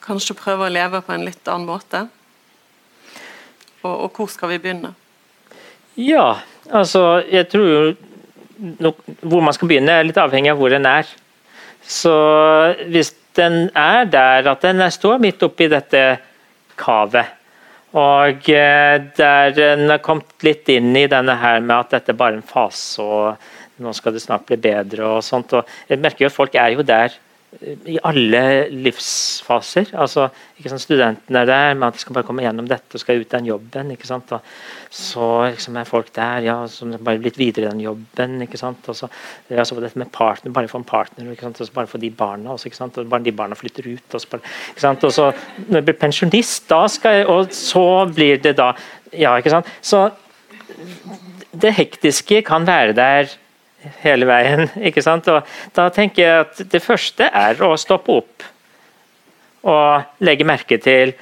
kanskje prøve å leve på en litt annen måte. Og, og hvor skal vi begynne? Ja, altså jeg tror jo hvor man skal begynne er litt avhengig av hvor en er. Så hvis den er der, at den står midt oppi dette kavet. Og eh, der den har kommet litt inn i denne her med at dette er bare en fase, og nå skal det snart bli bedre og sånt. Og jeg merker jo at folk er jo der i alle livsfaser. altså sant, Studentene er der, men at de skal bare komme gjennom dette og skal ut den jobben. ikke sant, og Så liksom er folk der ja, som bare blitt videre i den jobben. ikke sant, og så, ja, så dette med partner, Bare få en partner, ikke sant, og så bare få de barna også. ikke sant, og Bare de barna flytter ut. og bare, ikke sant, og så Når jeg blir pensjonist, da skal jeg, og så blir det da Ja, ikke sant. Så det hektiske kan være der hele veien. ikke sant? Og da tenker jeg at det første er å stoppe opp og legge merke til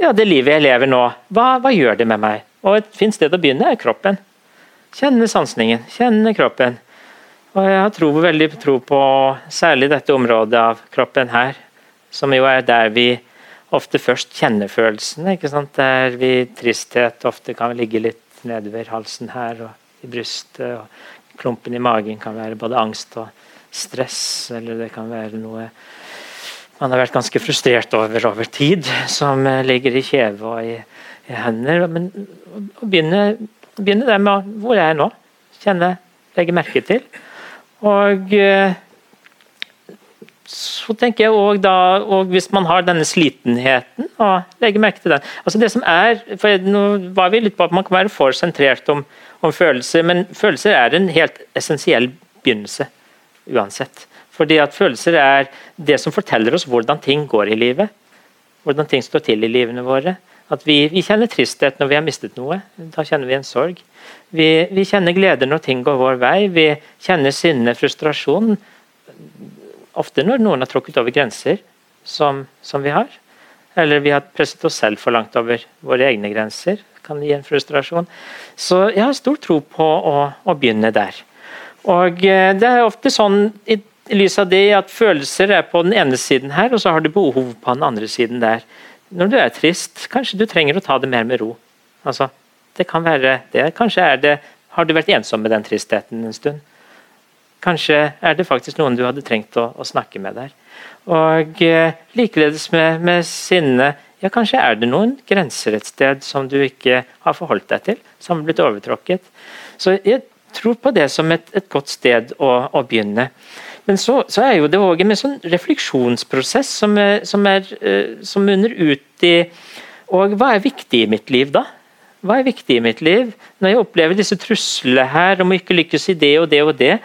ja, det livet jeg lever nå. Hva, hva gjør det med meg? Og Et fint sted å begynne er kroppen. Kjenne sansningen, kjenne kroppen. Og jeg har tro, veldig tro på særlig dette området av kroppen her, som jo er der vi ofte først kjenner følelsene. ikke sant? Der vi tristhet ofte kan ligge litt nedover halsen her og i brystet. og Klumpen i magen kan være både angst og stress, eller det kan være noe man har vært ganske frustrert over over tid, som ligger i kjeve og i, i hender. Men å begynne, begynne der med hvor jeg er nå. Kjenne, legge merke til. Og eh, så tenker jeg også da, og Hvis man har denne slitenheten, og legge merke til den. Altså det som er, for Nå var vi litt på at man kan være for sentrert om, om følelser, men følelser er en helt essensiell begynnelse uansett. Fordi at Følelser er det som forteller oss hvordan ting går i livet. Hvordan ting står til i livene våre. At vi, vi kjenner tristhet når vi har mistet noe. Da kjenner vi en sorg. Vi, vi kjenner glede når ting går vår vei. Vi kjenner sinne, frustrasjon. Ofte når noen har tråkket over grenser, som, som vi har. Eller vi har presset oss selv for langt over våre egne grenser. kan gi en frustrasjon. Så jeg har stor tro på å, å begynne der. Og eh, Det er ofte sånn i, lys av det at følelser er på den ene siden her, og så har du behov på den andre siden der. Når du er trist, kanskje du trenger å ta det mer med ro. Altså, det kan være det. Kanskje det Har du vært ensom med den tristheten en stund? Kanskje er det faktisk noen du hadde trengt å, å snakke med der. Og eh, Likeledes med, med sinne. Ja, kanskje er det noen grenser et sted som du ikke har forholdt deg til, som har blitt overtråkket. Så jeg tror på det som et, et godt sted å, å begynne. Men så, så, er jo det òg en sånn refleksjonsprosess som, er, som, er, uh, som munner ut i Og hva er viktig i mitt liv, da? Hva er viktig i mitt liv? Når jeg opplever disse truslene her om å ikke lykkes i det og det og det,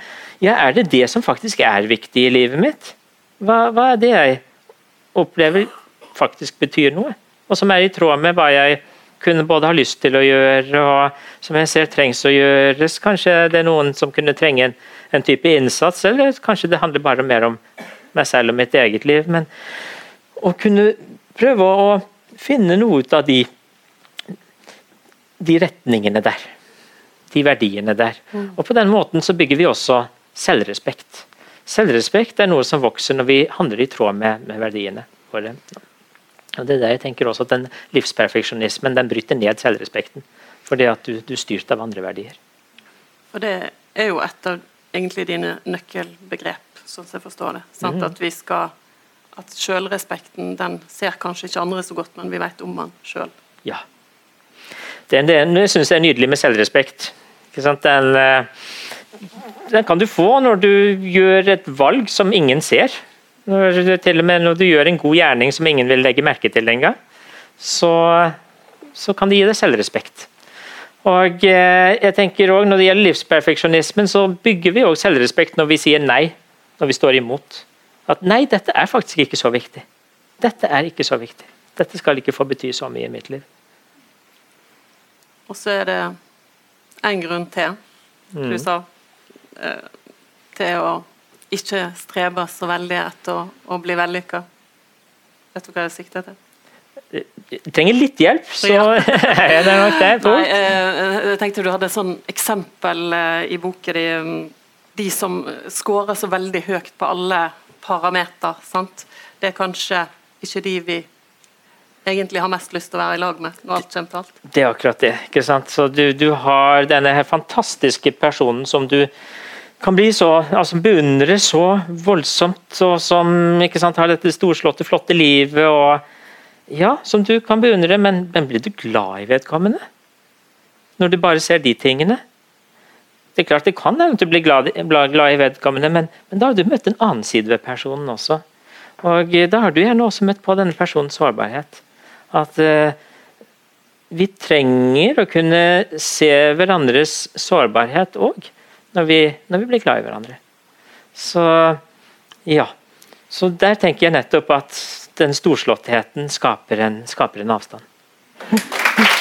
ja, er det det som faktisk er viktig i livet mitt? Hva, hva er det jeg opplever faktisk betyr noe? Og som er i tråd med hva jeg kunne både ha lyst til å gjøre, og som jeg ser trengs å gjøres. Kanskje det er noen som kunne trenge en, en type innsats, eller kanskje det handler bare mer om meg selv og mitt eget liv. Men å kunne prøve å finne noe ut av de, de retningene der. De verdiene der. Mm. Og På den måten så bygger vi også selvrespekt. Selvrespekt er noe som vokser når vi handler i tråd med, med verdiene våre. Og det er der jeg tenker også at den Livsperfeksjonismen den bryter ned selvrespekten. Fordi at du, du er styrt av andre verdier. Og Det er jo et av egentlig dine nøkkelbegrep, sånn som jeg forstår det. Mm. At vi skal at selvrespekten den ser kanskje ikke andre så godt, men vi vet om den sjøl. Ja. Det, det, det syns jeg er nydelig med selvrespekt. Den, eh, den kan du få når du gjør et valg som ingen ser. Når, til og med når du gjør en god gjerning som ingen vil legge merke til engang, så, så kan det gi deg selvrespekt. Og eh, jeg tenker også, Når det gjelder livsperfeksjonismen, så bygger vi også selvrespekt når vi sier nei, når vi står imot. At nei, dette er faktisk ikke så viktig. Dette er ikke så viktig. Dette skal ikke få bety så mye i mitt liv. Og så er det en grunn til, du mm. sa, til å ikke strebe så veldig etter å, å bli vellykka? Vet du hva jeg sikter til? Jeg trenger litt hjelp, så er det nok det. Nei, eh, jeg tenkte du hadde et sånn eksempel eh, i boken di. De som scorer så veldig høyt på alle parameter. Sant? Det er kanskje ikke de vi egentlig har mest lyst til å være i lag med. når alt kommer til alt. Det er akkurat det. ikke sant? Så du, du har denne fantastiske personen som du kan bli så, altså beundre så voldsomt, og som sant, har dette storslåtte, flotte livet. og ja, Som du kan beundre, men, men blir du glad i vedkommende? Når du bare ser de tingene? Det er klart det kan eventuelt bli glad, glad i vedkommende, men, men, da har du møtt en annen side ved personen også. Og Da har du gjerne også møtt på denne personens sårbarhet. At uh, vi trenger å kunne se hverandres sårbarhet òg når vi, når vi blir glad i hverandre. Så ja. Så der tenker jeg nettopp at den storslåttheten skaper en, skaper en avstand.